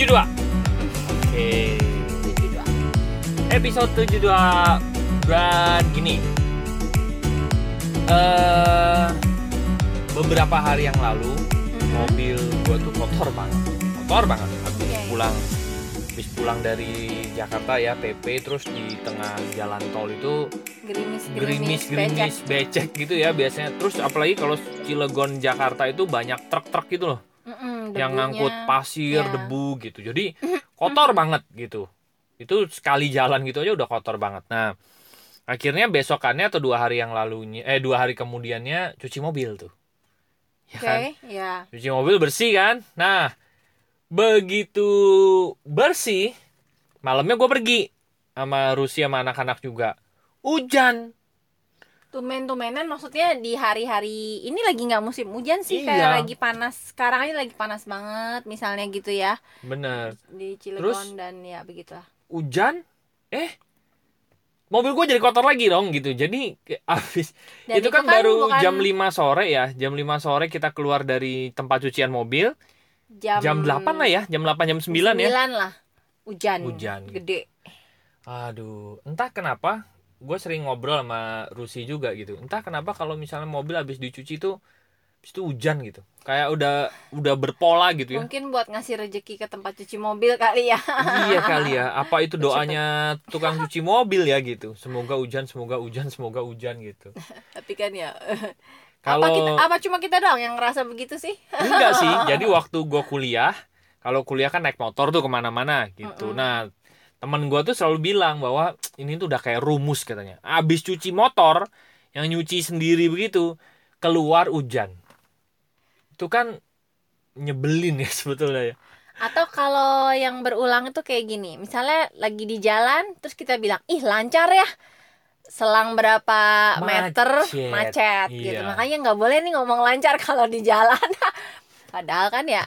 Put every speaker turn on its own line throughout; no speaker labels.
72 Oke Episode 72 Dan gini eh Beberapa hari yang lalu Mobil gue tuh kotor banget. Kotor banget. Habis
Iya, iya.
pulang Habis pulang dari Jakarta ya PP Terus di tengah jalan tol itu
Gerimis,
gerimis gerimis becek gitu ya biasanya. Terus apalagi kalau Cilegon Jakarta itu banyak truk-truk gitu loh yang ngangkut pasir
ya.
debu gitu. Jadi kotor banget gitu. Itu sekali jalan gitu aja udah kotor banget. Nah akhirnya besokannya atau dua hari yang lalunya eh dua hari kemudiannya cuci mobil tuh. Ya
Oke,
kan?
ya.
cuci mobil bersih kan? Nah begitu bersih malamnya gue pergi sama Rusia sama anak-anak juga. Hujan
Tumen-tumenan maksudnya di hari-hari ini lagi nggak musim hujan sih kayak
Iya.
lagi panas. Sekarang ini lagi panas banget misalnya gitu ya
bener
di Cilegon
Terus?
dan ya begitulah.
hujan eh mobil gue jadi kotor lagi dong gitu jadi kayak abis
Dan
itu kan, baru
bukan
jam 5 sore ya jam 5 sore kita keluar dari tempat cucian mobil
jam,
jam 8 lah ya jam 8 jam 9 ya
9 lah. Hujan.
Hujan.
Gede.
aduh entah kenapa gue sering ngobrol sama Rusi juga gitu entah kenapa kalau misalnya mobil habis dicuci itu habis itu hujan gitu kayak udah udah berpola gitu ya
Mungkin buat ngasih rezeki ke tempat cuci mobil kali ya.
iya kali ya apa itu doanya tukang cuci mobil ya gitu semoga hujan semoga hujan semoga hujan gitu
Tapi kan ya
kalau
apa kita apa cuma kita doang yang ngerasa begitu sih?
Enggak sih. Jadi waktu gue kuliah, kalau kuliah kan naik motor tuh ke mana-mana gitu.
Mm-mm.
Nah, temen gue tuh selalu bilang bahwa ini tuh udah kayak rumus katanya. Abis cuci motor, yang nyuci sendiri begitu, keluar hujan. Itu kan nyebelin ya sebetulnya ya.
Atau kalau yang berulang itu kayak gini, misalnya lagi di jalan terus kita bilang, "Ih, lancar ya." Selang berapa meter
Macet.
macet gitu.
Iya.
Makanya nggak boleh nih ngomong lancar kalau di jalan. Padahal kan Ya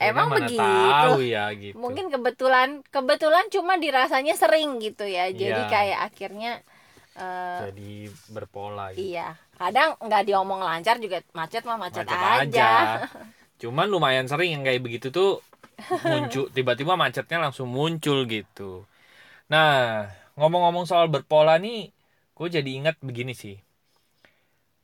emang
mana
begitu.
tahu ya gitu.
Mungkin kebetulan kebetulan cuma dirasanya sering gitu ya. Jadi
Iya.
kayak akhirnya eh,
jadi berpola gitu.
iya. Kadang nggak diomong lancar juga macet mah macet,
Macet
aja.
Cuman lumayan sering yang kayak begitu tuh muncul tiba-tiba macetnya langsung muncul gitu. Nah, ngomong-ngomong soal berpola nih, gue jadi ingat begini sih.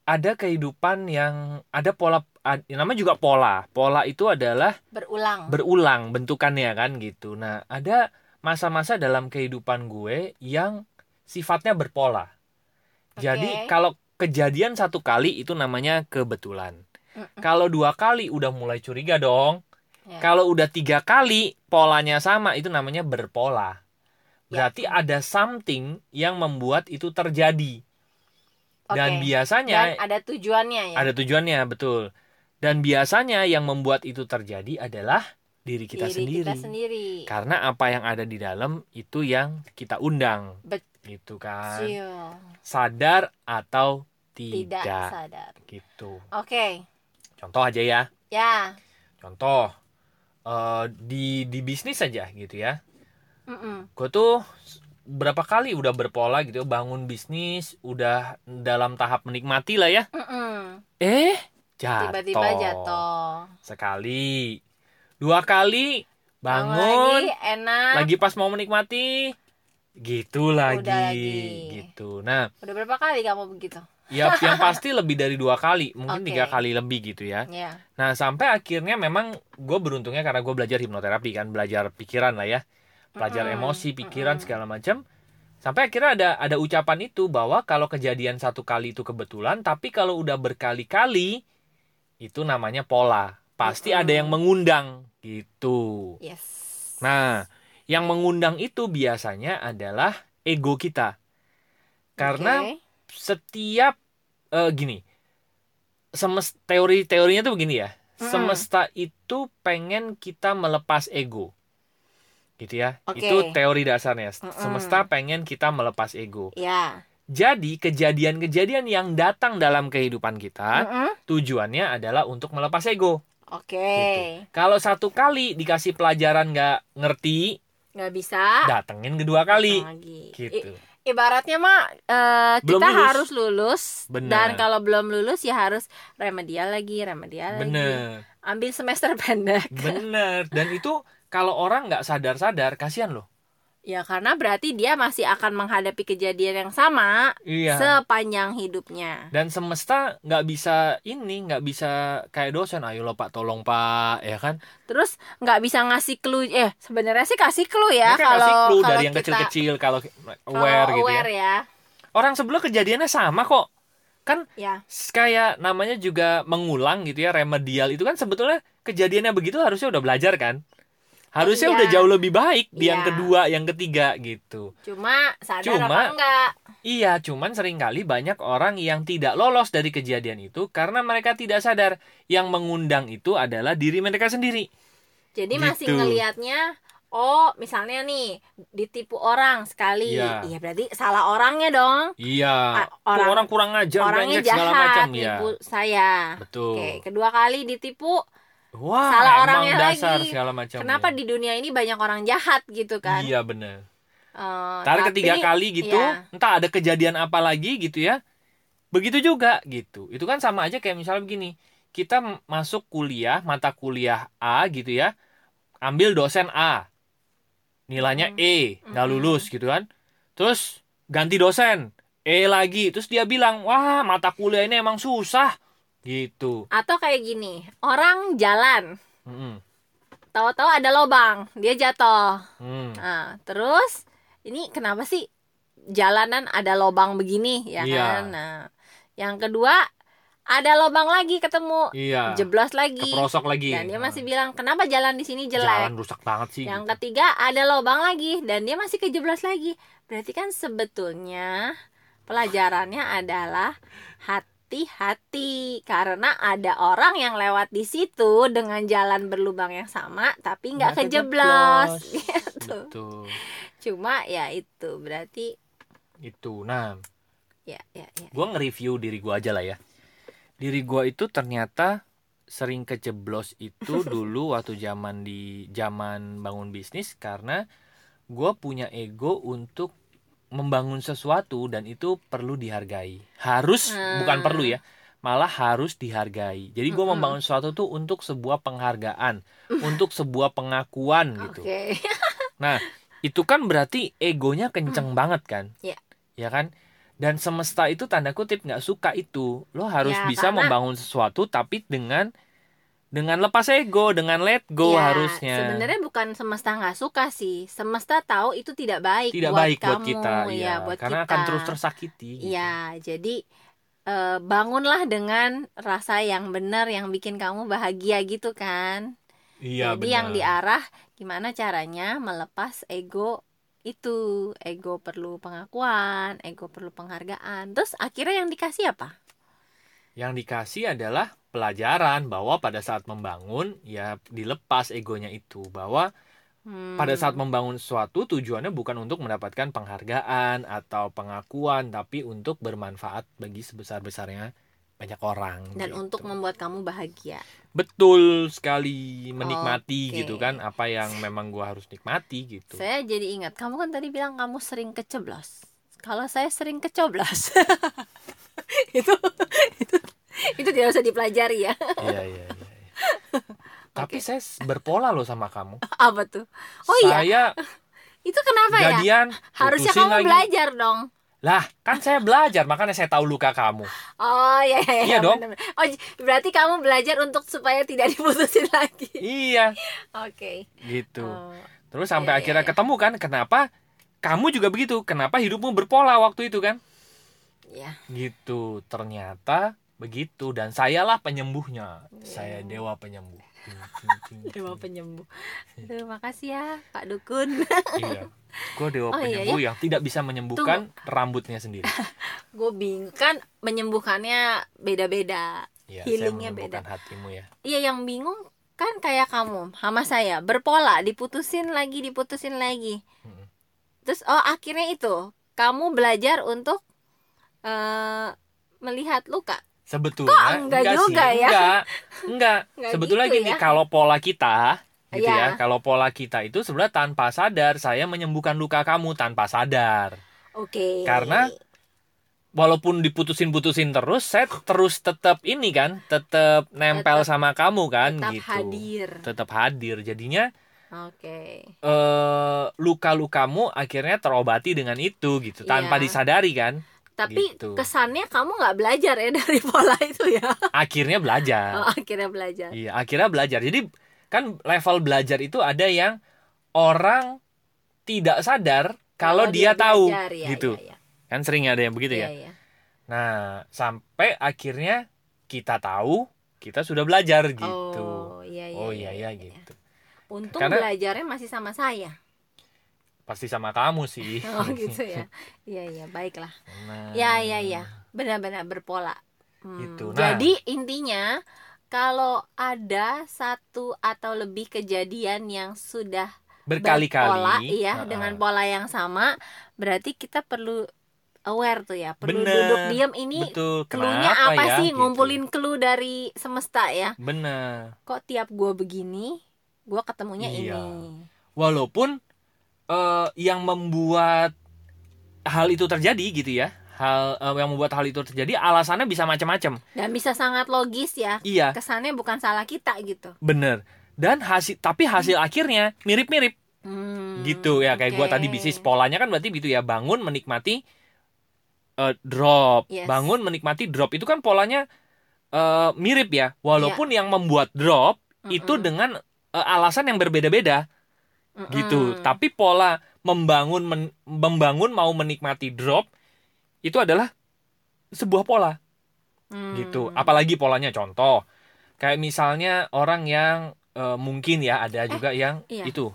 Ada kehidupan yang ada pola namanya juga pola. Pola itu adalah
Berulang.
berulang bentukannya kan gitu. Nah, ada masa-masa dalam kehidupan gue yang sifatnya berpola. Jadi
Oke.
kalau kejadian satu kali itu namanya kebetulan.
Mm-mm.
Kalau dua kali udah mulai curiga dong.
Ya.
Kalau udah tiga kali polanya sama itu namanya berpola.
Ya.
Berarti ada something yang membuat itu terjadi. Dan
Oke.
biasanya
Dan ada tujuannya ya.
ada tujuannya betul. Dan biasanya yang membuat itu terjadi adalah diri kita
diri
sendiri.
kita sendiri.
Karena apa yang ada di dalam itu yang kita undang.
Betul.
Gitu kan.
Sadar
Sadar atau
tidak
tidak.
sadar.
Gitu.
Oke.
Contoh aja ya.
Ya.
Contoh eh, di di bisnis aja gitu ya.
Mm-mm.
Gue tuh berapa kali udah berpola gitu bangun bisnis udah dalam tahap menikmati lah ya
Mm-mm.
eh jatuh
Tiba-tiba jatuh.
sekali dua kali
Bangun
bangun
lagi enak.
lagi pas mau menikmati gitu lagi,
lagi.
gitu nah
Udah berapa kali kamu begitu?
ya yang pasti lebih dari dua kali mungkin
Oke.
tiga kali lebih gitu ya
Ya.
nah sampai akhirnya memang gue beruntungnya karena gue belajar hipnoterapi kan belajar pikiran lah ya belajar
Mm-mm,
emosi pikiran
mm-mm.
segala macam sampai akhirnya ada ada ucapan itu bahwa kalau kejadian satu kali itu kebetulan tapi kalau udah berkali-kali itu namanya pola pasti
Mm-mm.
ada yang mengundang gitu
Yes.
nah yang mengundang itu biasanya adalah ego kita karena
Oke.
setiap eh, gini semes teori teorinya tuh begini ya
Mm-mm.
semesta itu pengen kita melepas ego gitu ya
Oke.
itu teori dasarnya
Mm-mm.
semesta pengen kita melepas ego
Ya.
Jadi kejadian-kejadian yang datang dalam kehidupan kita
Mm-mm.
tujuannya adalah untuk melepas ego
Oke.
gitu. kalau satu kali dikasih pelajaran nggak ngerti
Nggak bisa.
datengin kedua kali
lagi.
gitu
I- ibaratnya mah
Belum
kita
lulus.
harus lulus
Benar.
dan kalau belum lulus ya harus remedial lagi remedial lagi
bener
ambil semester pendek
Bener. Dan itu kalau orang nggak sadar-sadar kasihan loh
Ya karena berarti dia masih akan menghadapi kejadian yang sama
iya
sepanjang hidupnya.
dan semesta nggak bisa ini nggak bisa kayak dosen ayo lo pak tolong pak ya kan
Terus nggak bisa ngasih clue eh sebenarnya sih kasih clue ya kalau
clue
kalau
dari yang
kita-
kecil-kecil kalau
kalau
aware gitu ya
aware ya.
orang sebelah kejadiannya sama kok kan
Ya.
kayak namanya juga mengulang gitu ya remedial itu kan sebetulnya kejadiannya begitu harusnya udah belajar kan harusnya
Iya.
udah jauh lebih baik di yang
Iya.
kedua yang ketiga gitu
Cuma sadar
Cuma-
apa enggak?
iya cuman sering kali banyak orang yang tidak lolos dari kejadian itu karena mereka tidak sadar yang mengundang itu adalah diri mereka sendiri
Jadi masih
Gitu.
ngelihatnya oh misalnya nih ditipu orang sekali.
Iya.
Iya berarti salah orangnya dong.
iya
orang-
orang kurang ajar
orangnya
segala
jahat
macam ya
nipu saya.
betul
Oke, kedua kali ditipu,
wah
salah orangnya
dasar
lagi.
segala macam
kenapa di dunia ini banyak orang jahat gitu kan?
iya bener
Eh,
Ntar
tapi-
ketiga kali gitu,
iya.
entah ada kejadian apa lagi gitu ya. Begitu juga gitu. Itu kan sama aja kayak misalnya begini. Kita masuk kuliah, mata kuliah A gitu ya. Ambil dosen A. Nilainya
Hmm.
E, nggak
Hmm.
lulus gitu kan. Terus ganti dosen, E lagi. Terus dia bilang, "Wah, mata kuliah ini emang susah." Gitu.
Atau kayak gini, orang jalan,
Mm-mm.
tahu-tahu ada lobang, dia jatuh.
Hmm.
Nah, terus ini kenapa sih jalanan ada lobang begini ya
Iya.
kan? Nah, yang kedua ada lobang lagi ketemu,
Iya.
jeblos lagi.
Keprosok lagi.
Dan dia
Nah,
masih bilang, "Kenapa jalan di sini jelek?"
Jalan rusak banget sih.
Yang
gitu.
ketiga ada lobang lagi dan dia masih kejeblos lagi. Berarti kan sebetulnya pelajarannya adalah hati-hati karena ada orang yang lewat di situ dengan jalan berlubang yang sama tapi nggak kejeblos gitu.
Betul.
Cuma ya itu berarti
Itu. Nah,
ya ya ya.
gue nge-review diri gue aja lah ya diri gue itu ternyata sering kejeblos itu dulu waktu zaman di zaman bangun bisnis karena gue punya ego untuk membangun sesuatu dan itu perlu dihargai harus
Hmm.
bukan perlu ya malah harus dihargai jadi gue
Mm-mm.
membangun sesuatu tuh untuk sebuah penghargaan untuk sebuah pengakuan gitu. Nah, itu kan berarti egonya kenceng banget kan?
Iya.
Ya kan? Dan semesta itu tanda kutip nggak suka itu. Lo harus
Ya,
bisa
karena-
membangun sesuatu tapi dengan dengan lepas ego, dengan let go
Ya,
harusnya.
Sebenarnya bukan semesta nggak suka sih. Semesta tahu itu tidak baik
Tidak
buat
baik
kamu,
buat kita,
ya,
ya.
buat
Karena
kita.
akan terus tersakiti. gitu.
Iya, jadi eh, bangunlah dengan rasa yang benar yang bikin kamu bahagia gitu kan.
Iya,
jadi yang
benar.
diarah gimana caranya melepas ego itu. Ego perlu pengakuan, ego perlu penghargaan. Terus akhirnya yang dikasih apa?
Yang dikasih adalah pelajaran bahwa pada saat membangun ya dilepas egonya itu bahwa
Hmm,
pada saat membangun sesuatu tujuannya bukan untuk mendapatkan penghargaan atau pengakuan tapi untuk bermanfaat bagi sebesar-besarnya banyak orang
dan
gitu.
untuk membuat kamu bahagia.
betul sekali menikmati
Oke.
gitu kan apa yang memang gua harus nikmati gitu
Saya jadi ingat, kamu kan tadi bilang kamu sering keceblos. Kalau saya sering kecoblos. itu tidak usah dipelajari ya.
iya iya iya iya. tapi saya s- berpola loh sama kamu
Apa tuh? Oh iya,
saya
itu kenapa ya?
jadian
Harusnya kamu
lagi.
belajar dong.
lah kan saya belajar makanya saya tahu luka kamu
Oh iya iya,
Iya dong.
bener-bener. Oh j- berarti kamu belajar untuk supaya tidak diputusin lagi.
iya
Oke.
gitu
Oh,
Terus sampai
Iya, iya,
akhirnya
iya.
ketemu kan kenapa kamu juga begitu? Kenapa hidupmu berpola waktu itu kan?
ya.
Gitu. Ternyata begitu dan sayalah penyembuhnya.
Iya.
Saya dewa penyembuh. Ting, ting, ting,
Dewa penyembuh. Terima kasih ya Pak Dukun.
Iya. Gue dewa
Oh, iya,
penyembuh yang tidak bisa menyembuhkan rambutnya sendiri.
Gue bingung kan menyembuhkannya beda-beda.
Iya, saya
Healingnya
menyembuhkan hatimu ya.
Iya yang bingung kan kayak kamu sama saya berpola diputusin lagi diputusin lagi.
Mm-mm.
Terus oh akhirnya itu kamu belajar untuk eh melihat luka.
Sebetulnya
Kok enggak juga
sih,
ya?
Enggak. Enggak.
Nggak
Sebetulnya
gitu
gini,
ya.
kalau pola kita gitu
Iya.
ya, kalau pola kita itu sebenarnya tanpa sadar saya menyembuhkan luka kamu tanpa sadar.
Oke.
Karena walaupun diputusin-putusin terus saya terus tetap ini kan tetap nempel
Tetap-
sama kamu kan
tetap
gitu
hadir.
tetap hadir jadinya
Oke.
eh luka-lukamu akhirnya terobati dengan itu gitu tanpa
Iya.
disadari kan
Tapi
Gitu.
kesannya kamu nggak belajar ya dari pola itu ya.
akhirnya belajar
Oh, akhirnya belajar.
iya akhirnya belajar jadi kan level belajar itu ada yang orang tidak sadar kalau dia, tahu
belajar, ya,
gitu
ya, ya.
kan sering ada yang begitu
Iya,
ya
iya.
nah sampai akhirnya kita tahu kita sudah belajar gitu
Oh, iya, iya,
oh iya
iya,
iya
iya.
gitu
Untung
Karena-
belajarnya masih sama saya.
Pasti sama kamu sih
Oh gitu ya. Iya iya baiklah.
Nah,
Ya ya ya. Benar-benar berpola. Hmm,
Gitu. Nah.
Jadi intinya kalau ada satu atau lebih kejadian yang sudah
berkali-kali
berpola, iya
Heeh.
dengan pola yang sama, berarti kita perlu aware tuh ya, perlu
Bener.
duduk diam ini
betul
cluenya apa
ya
sih
gitu.
ngumpulin clue dari semesta ya.
bener
Kok tiap gua begini, gua ketemunya
Iya.
ini.
walaupun eh, yang membuat hal itu terjadi gitu ya hal eh, yang membuat hal itu terjadi alasannya bisa macam-macam
Dan bisa sangat logis ya.
iya
Kesannya bukan salah kita gitu.
bener dan hasil tapi hasil akhirnya mirip-mirip
Hmm,
gitu ya kayak gua
oke.
tadi bisnis polanya kan berarti gitu ya bangun menikmati eh, drop
Yes.
bangun menikmati drop itu kan polanya eh, mirip ya walaupun yang membuat drop itu
Mm-mm.
dengan eh, alasan yang berbeda-beda
Mm-mm.
gitu tapi pola membangun men- membangun mau menikmati drop itu adalah sebuah pola
Hmm.
gitu apalagi polanya contoh kayak misalnya orang yang eh, mungkin ya ada juga yang
iya.
itu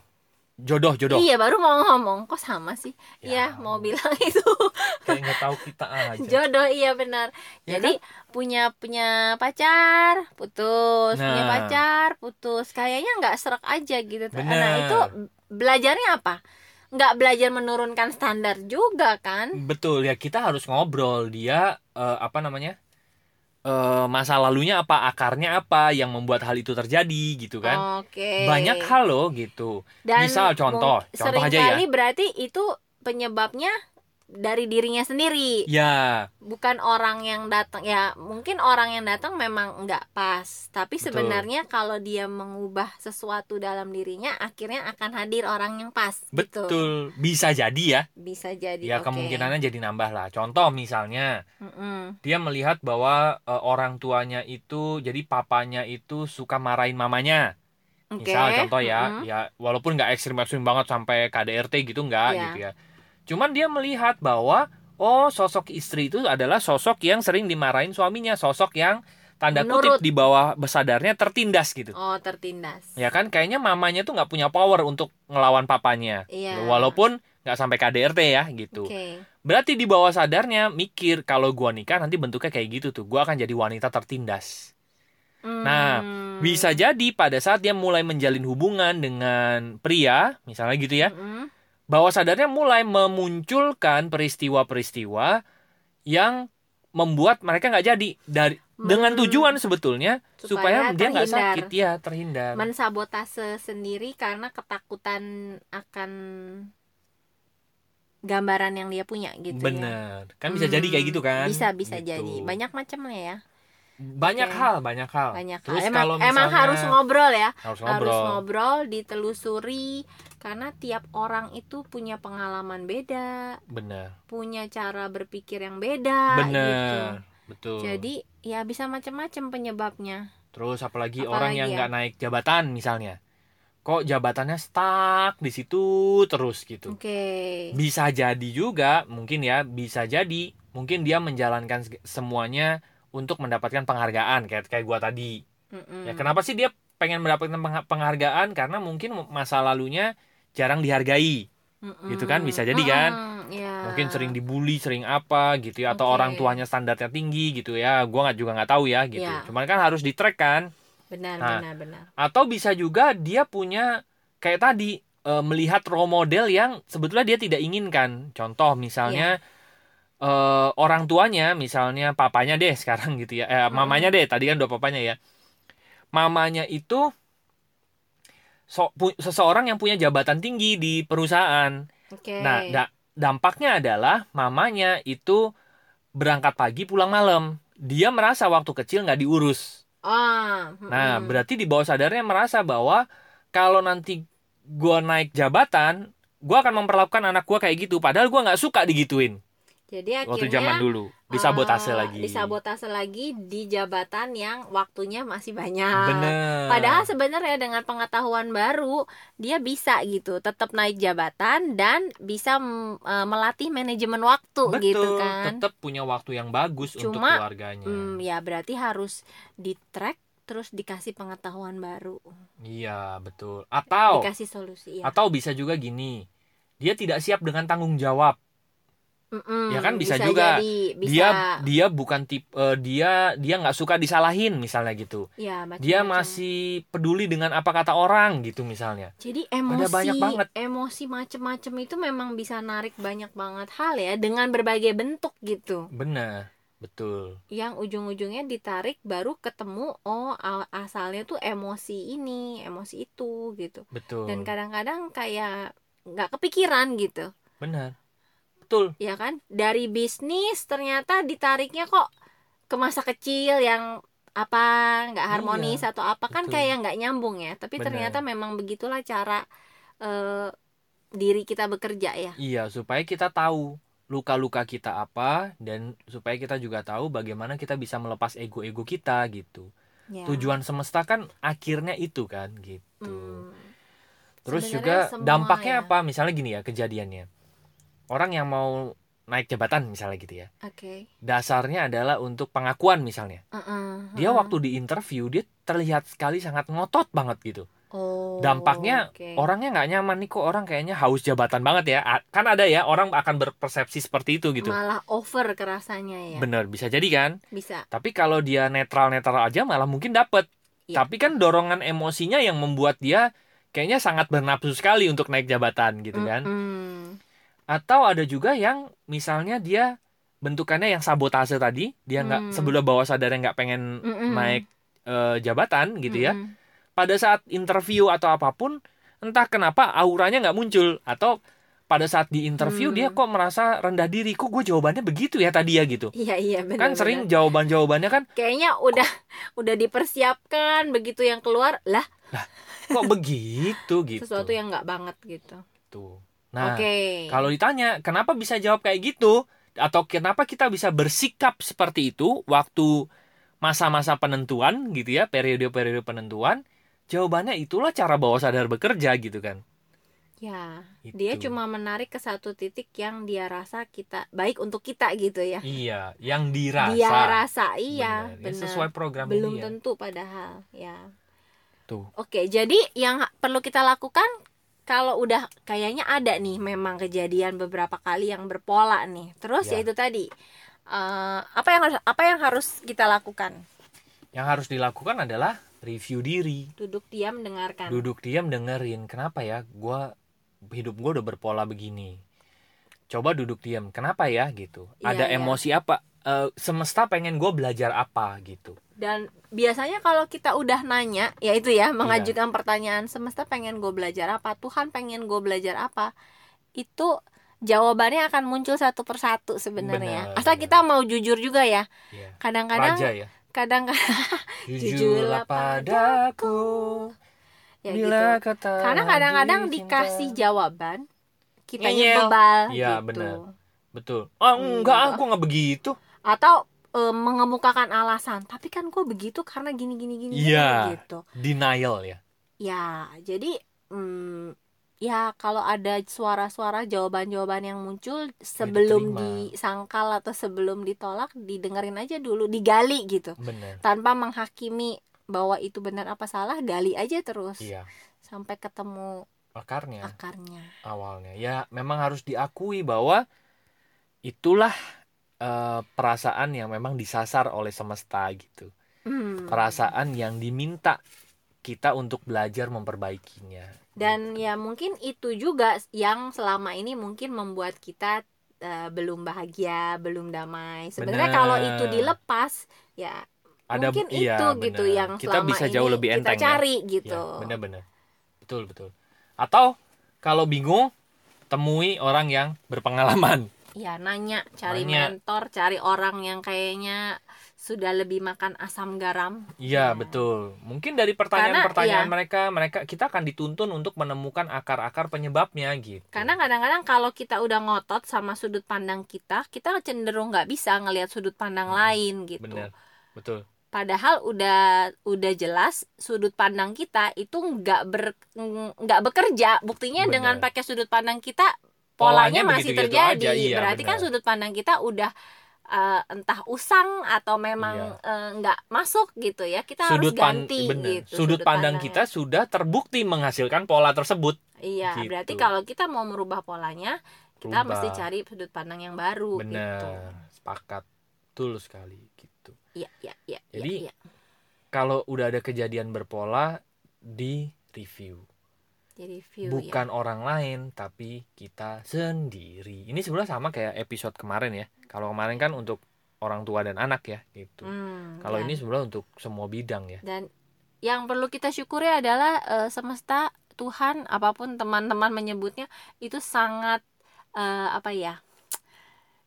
jodoh jodoh
Iya baru mau ngomong kok sama sih.
Ya.
Iya mau bilang itu
kayak nggak tahu kita aja
jodoh iya benar.
Ya
Jadi punya punya pacar putus, punya
Nah.
pacar putus. Kayaknya nggak serak aja gitu. Nah
Benar.
itu belajarnya apa? Nggak belajar menurunkan standar juga kan?
betul ya kita harus ngobrol dia eh, apa namanya eh, masa lalunya apa akarnya apa yang membuat hal itu terjadi gitu kan
Oke.
banyak hal loh gitu
Dan
Misal contoh, contoh aja ya.
sering kali berarti itu penyebabnya dari dirinya sendiri.
ya
bukan orang yang datang ya mungkin orang yang datang memang nggak pas tapi
Betul.
sebenarnya kalau dia mengubah sesuatu dalam dirinya akhirnya akan hadir orang yang pas gitu
betul bisa jadi ya
bisa jadi
ya
oke.
kemungkinannya jadi nambah lah contoh misalnya
Mm-mm.
dia melihat bahwa eh, orang tuanya itu jadi papanya itu suka marahin mamanya
Oke.
misal contoh ya
Mm-mm.
ya walaupun nggak ekstrim ekstrim banget sampai KDRT gitu nggak
Iya.
gitu ya cuman dia melihat bahwa oh sosok istri itu adalah sosok yang sering dimarahin suaminya sosok yang tanda
Menurut-
kutip di bawah besadarnya tertindas gitu.
Oh tertindas.
Ya kan? Kayaknya mamanya tuh nggak punya power untuk ngelawan papanya.
Iya.
walaupun nggak sampai KDRT ya gitu.
Oke.
Berarti di bawah sadarnya mikir kalau gua nikah nanti bentuknya kayak gitu tuh. Gua akan jadi wanita tertindas. Nah,
Hmm.
bisa jadi pada saat dia mulai menjalin hubungan dengan pria misalnya gitu ya
Mm-mm.
Bawah sadarnya mulai memunculkan peristiwa-peristiwa yang membuat mereka nggak jadi. Dari dengan
Men-
tujuan sebetulnya supaya,
supaya
dia nggak sakit. Ya terhindar.
Mensabotase sendiri karena ketakutan akan gambaran yang dia punya gitu ya.
Bener kan bisa jadi kayak gitu kan?
Bisa bisa
Gitu.
jadi. Banyak macamnya ya
banyak
Oke.
hal banyak hal.
Banyak
terus
hal. emang,
kalau
emang
misalnya
harus ngobrol ya.
Harus
harus
ngobrol.
ngobrol ditelusuri karena tiap orang itu punya pengalaman beda
bener
punya cara berpikir yang beda gitu.
Bener betul.
Jadi ya bisa macam-macam penyebabnya.
Terus apalagi,
Apalagi
orang yang
ya?
nggak naik jabatan misalnya. Kok jabatannya stuck di situ terus gitu.
Oke.
Bisa jadi juga mungkin ya bisa jadi mungkin dia menjalankan semuanya untuk mendapatkan penghargaan kayak kayak gua tadi
Mm-mm.
ya kenapa sih dia pengen mendapatkan pengha- penghargaan karena mungkin masa lalunya jarang dihargai
Mm-mm.
gitu kan, bisa jadi kan?
Mm-mm, ya.
mungkin sering dibully sering apa gitu ya atau
Oke.
orang tuanya standarnya tinggi gitu ya gua nggak juga nggak tahu ya gitu
Ya.
cuman kan harus di track kan
benar
Nah,
benar benar
atau bisa juga dia punya kayak tadi eh, melihat role model yang sebetulnya dia tidak inginkan contoh misalnya eh, orang tuanya misalnya papanya deh sekarang gitu ya. Eh,
Mm-mm.
mamanya deh tadi kan dua papanya ya. Mamanya itu so- pu- seseorang yang punya jabatan tinggi di perusahaan.
Oke.
Nah da- dampaknya adalah mamanya itu berangkat pagi pulang malam. Dia merasa waktu kecil nggak diurus.
Ah
Nah,
mm-mm.
berarti di bawah sadarnya merasa bahwa kalau nanti gue naik jabatan gue akan memperlakukan anak gue kayak gitu. Padahal gue nggak suka digituin
jadi akhirnya
waktu zaman dulu disabotase
eh,
lagi.
disabotase lagi di jabatan yang waktunya masih banyak.
Bener.
Padahal sebenarnya dengan pengetahuan baru dia bisa gitu, tetap naik jabatan dan bisa eh, melatih manajemen waktu
betul
gitu kan.
tetap punya waktu yang bagus untuk
Cuma,
keluarganya.
Hmm, ya berarti harus di track terus dikasih pengetahuan baru,
iya betul. Atau
dikasih solusi ya.
atau bisa juga gini dia tidak siap dengan tanggung jawab
Mm-mm,
ya kan bisa juga.
jadi, bisa,
dia dia bukan tipe eh, dia dia nggak suka disalahin misalnya gitu.
Ya,
dia masih peduli dengan apa kata orang gitu misalnya.
Jadi emosi
banyak banget.
emosi macem-macem itu memang bisa narik banyak banget hal ya dengan berbagai bentuk gitu.
benar betul.
Yang ujung-ujungnya ditarik baru ketemu oh asalnya tuh emosi ini emosi itu gitu.
Betul.
Dan kadang-kadang kayak nggak kepikiran gitu.
Benar betul
ya kan dari bisnis ternyata ditariknya kok ke masa kecil yang apa nggak harmonis atau apa kan
betul.
kayak nggak nyambung ya tapi
Benar.
ternyata memang begitulah cara eh, diri kita bekerja ya
iya supaya kita tahu luka-luka kita apa dan supaya kita juga tahu bagaimana kita bisa melepas ego-ego kita gitu
Ya.
tujuan semesta kan akhirnya itu kan gitu
Hmm.
Terus
Sebenarnya
juga dampaknya
ya.
apa? Misalnya gini ya kejadiannya. Orang yang mau naik jabatan misalnya gitu ya.
oke
Dasarnya adalah untuk pengakuan misalnya.
Uh-uh,
Dia
uh-uh.
waktu di interview dia terlihat sekali sangat ngotot banget gitu.
oh,
Dampaknya
oke.
orangnya nggak nyaman nih kok orang kayaknya haus jabatan banget ya. Kan ada ya orang akan berpersepsi seperti itu gitu.
malah over kerasanya ya
Bener bisa jadi kan.
bisa
Tapi kalau dia netral-netral aja malah mungkin dapet.
Iya.
Tapi kan dorongan emosinya yang membuat dia kayaknya sangat bernafsu sekali untuk naik jabatan gitu kan.
Mm-mm.
Atau ada juga yang misalnya dia bentukannya yang sabotase tadi dia nggak
Hmm.
sebelum bawah sadar nggak pengen
Mm-mm.
naik eh, jabatan gitu ya.
Mm-mm.
pada saat interview atau apa pun entah kenapa auranya nggak muncul. Atau pada saat di interview
Hmm.
dia kok merasa rendah diri. Kok gue jawabannya begitu ya tadi ya gitu.
Iya iya benar
kan sering jawaban jawabannya kan
kayaknya udah udah dipersiapkan begitu yang keluar. Lah.
Kok begitu gitu.
sesuatu yang nggak banget gitu.
Tuh nah
oke
Kalau ditanya kenapa bisa jawab kayak gitu atau kenapa kita bisa bersikap seperti itu waktu masa-masa penentuan gitu ya, periode-periode penentuan, jawabannya itulah cara bawah sadar bekerja gitu kan.
ya
Itu.
dia cuma menarik ke satu titik yang dia rasa kita baik untuk kita gitu ya
Iya, yang dirasa.
dia rasa iya
Bener, ya
benar
sesuai program
belum
ya.
tentu padahal ya
Tuh.
Oke, jadi yang perlu kita lakukan kalau udah kayaknya ada nih memang kejadian beberapa kali yang berpola nih. Terus
Ya.
ya itu tadi eh, apa yang harus apa yang harus kita lakukan?
Yang harus dilakukan adalah review diri.
Duduk diam mendengarkan.
Duduk diam dengerin. Kenapa ya gua hidup gua udah berpola begini. Coba duduk diam. Kenapa ya gitu?
Iya,
Ada
iya.
emosi apa? Eh, semesta pengen gue belajar apa gitu.
Dan biasanya kalau kita udah nanya, ya itu ya mengajukan pertanyaan semesta pengen gue belajar apa, Tuhan pengen gue belajar apa, itu jawabannya akan muncul satu persatu sebenarnya.
Benar,
Asal
benar.
kita mau jujur juga ya.
Iya.
Kadang-kadang
Raja ya.
kadang-kadang
Jujurlah padaku
ya gitu.
bila kata
Karena kadang-kadang dikasih jawaban kita
Ngeyel.
bebal
Iya,
gitu.
benar. betul. Oh enggak,
Enggak.
aku nggak begitu.
Atau e, mengemukakan alasan, tapi kan gue begitu karena gini gini gini
Iya.
gitu.
Denial ya.
Ya, jadi mm, ya kalau ada suara-suara jawaban-jawaban yang muncul sebelum
diterima.
disangkal atau sebelum ditolak, didengerin aja dulu, digali gitu.
Benar.
Tanpa menghakimi bahwa itu benar apa salah, gali aja terus
Iya.
sampai ketemu
Akarnya
akarnya.
awalnya ya memang harus diakui bahwa itulah eh, perasaan yang memang disasar oleh semesta gitu.
Hmm.
Perasaan yang diminta kita untuk belajar memperbaikinya.
dan ya mungkin itu juga yang selama ini mungkin membuat kita eh, belum bahagia belum damai sebenarnya
Benar.
kalau itu dilepas ya
Ada
mungkin
iya,
itu gitu
benar.
yang
kita
selama
bisa
ini
jauh lebih
kita
enteng ya.
cari gitu
Ya, benar-benar. Betul, betul. Atau kalau bingung, temui orang yang berpengalaman.
Ya nanya cari
Nanya.
mentor cari orang yang kayaknya sudah lebih makan asam garam.
Iya
Ya.
betul. Mungkin dari pertanyaan-pertanyaan
iya.
mereka, mereka kita akan dituntun untuk menemukan akar-akar penyebabnya gitu.
Karena kadang-kadang kalau kita udah ngotot sama sudut pandang kita, kita cenderung nggak bisa ngelihat sudut pandang
Mm-mm.
lain gitu.
bener, betul.
Padahal udah udah jelas sudut pandang kita itu nggak ber nggak bekerja. Buktinya
Bener.
dengan pakai sudut pandang kita
Polanya
polanya, masih
begitu-begitu
terjadi.
aja, iya,
Berarti kan
bener.
sudut pandang kita udah eh, entah usang atau memang eh, nggak masuk gitu ya. Kita
Iya. Sudut
harus
pan-
ganti
bener.
gitu.
Sudut pandang
pandangnya.
kita sudah terbukti menghasilkan pola tersebut.
Iya,
gitu.
berarti kalau kita mau merubah polanya, kita
Rubah.
mesti cari sudut pandang yang baru
Bener,
gitu.
sepakat, betul sekali gitu.
Iya, iya, iya. iya,
Jadi,
iya.
Kalau udah ada kejadian berpola, di review.
Jadi view ya.
bukan orang lain tapi kita sendiri. Ini sebenarnya sama kayak episode kemarin ya. Kalau kemarin kan untuk orang tua dan anak ya gitu.
Hmm,
kalau
dan-
ini sebenarnya untuk semua bidang ya.
Dan yang perlu kita syukuri adalah eh, semesta Tuhan apa pun teman-teman menyebutnya itu sangat eh, apa ya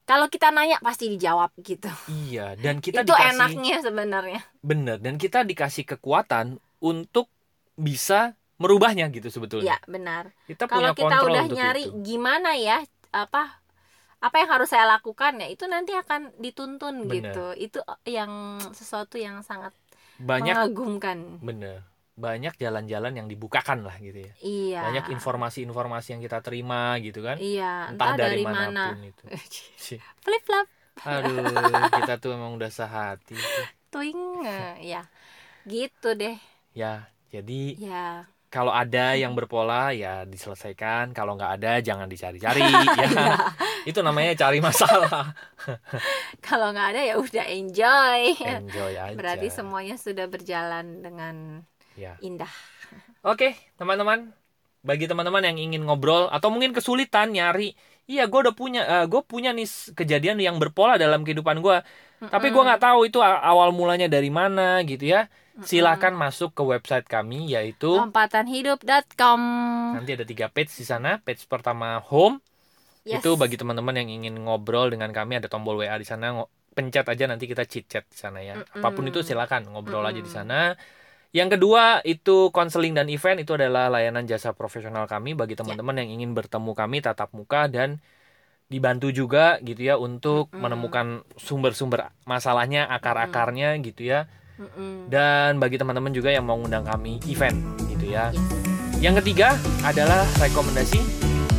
kalau kita nanya pasti dijawab gitu.
Iya dan kita
itu
dikasih
enaknya sebenarnya.
Bener dan kita dikasih kekuatan untuk bisa merubahnya gitu sebetulnya.
Ya benar.
Kita punya
kalau kita udah nyari
itu.
gimana ya apa apa yang harus saya lakukan ya itu nanti akan dituntun
Benar.
gitu. Itu yang sesuatu yang sangat
banyak
mengagumkan.
Bener banyak jalan-jalan yang dibukakan lah gitu ya.
Iya.
Banyak informasi-informasi yang kita terima gitu kan.
Iya
entah,
entah,
dari,
dari, mana.
itu.
Flip flop
aduh kita tuh emang udah sehati.
Twing eh, ya. Gitu deh.
Ya jadi
ya
kalau ada yang berpola ya diselesaikan. Kalau nggak ada jangan dicari-cari ya. Itu namanya cari masalah.
Kalau nggak ada ya udah enjoy.
Enjoy aja.
Berarti semuanya sudah berjalan dengan
ya.
indah.
Oke teman-teman. Bagi teman-teman yang ingin ngobrol atau mungkin kesulitan nyari iya gue udah punya gue punya nih kejadian yang berpola dalam kehidupan gue tapi gue nggak tahu itu awal mulanya dari mana gitu ya. Silakan masuk ke website kami yaitu
lompatanhidup.com
nanti ada tiga page di sana. Page pertama home.
Yes.
Itu bagi teman-teman yang ingin ngobrol dengan kami ada tombol WA di sana, pencet aja nanti kita chit chat di sana ya.
Apa
pun itu silakan ngobrol aja di sana. Yang kedua itu konseling dan event. Itu adalah layanan jasa profesional kami. Bagi teman-teman yang ingin bertemu kami tatap muka dan dibantu juga gitu ya untuk
Mm-mm.
menemukan sumber-sumber masalahnya, akar-akarnya gitu ya.
Mm-mm.
Dan bagi teman-teman juga yang mau ngundang kami event gitu ya.
Yes.
Yang ketiga adalah rekomendasi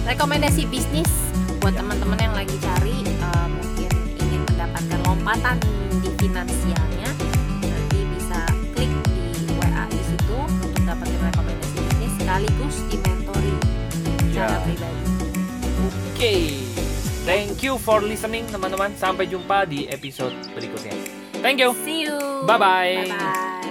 rekomendasi bisnis buat teman-teman yang lagi cari eh, mungkin ingin mendapatkan lompatan di finansialnya nanti bisa klik di WA di situ untuk dapetin rekomendasi bisnis sekaligus dimentori
Ya.
secara pribadi.
Oke, thank you for listening teman-teman. Sampai jumpa di episode berikutnya. Thank you.
See you.
Bye-bye.
Bye bye.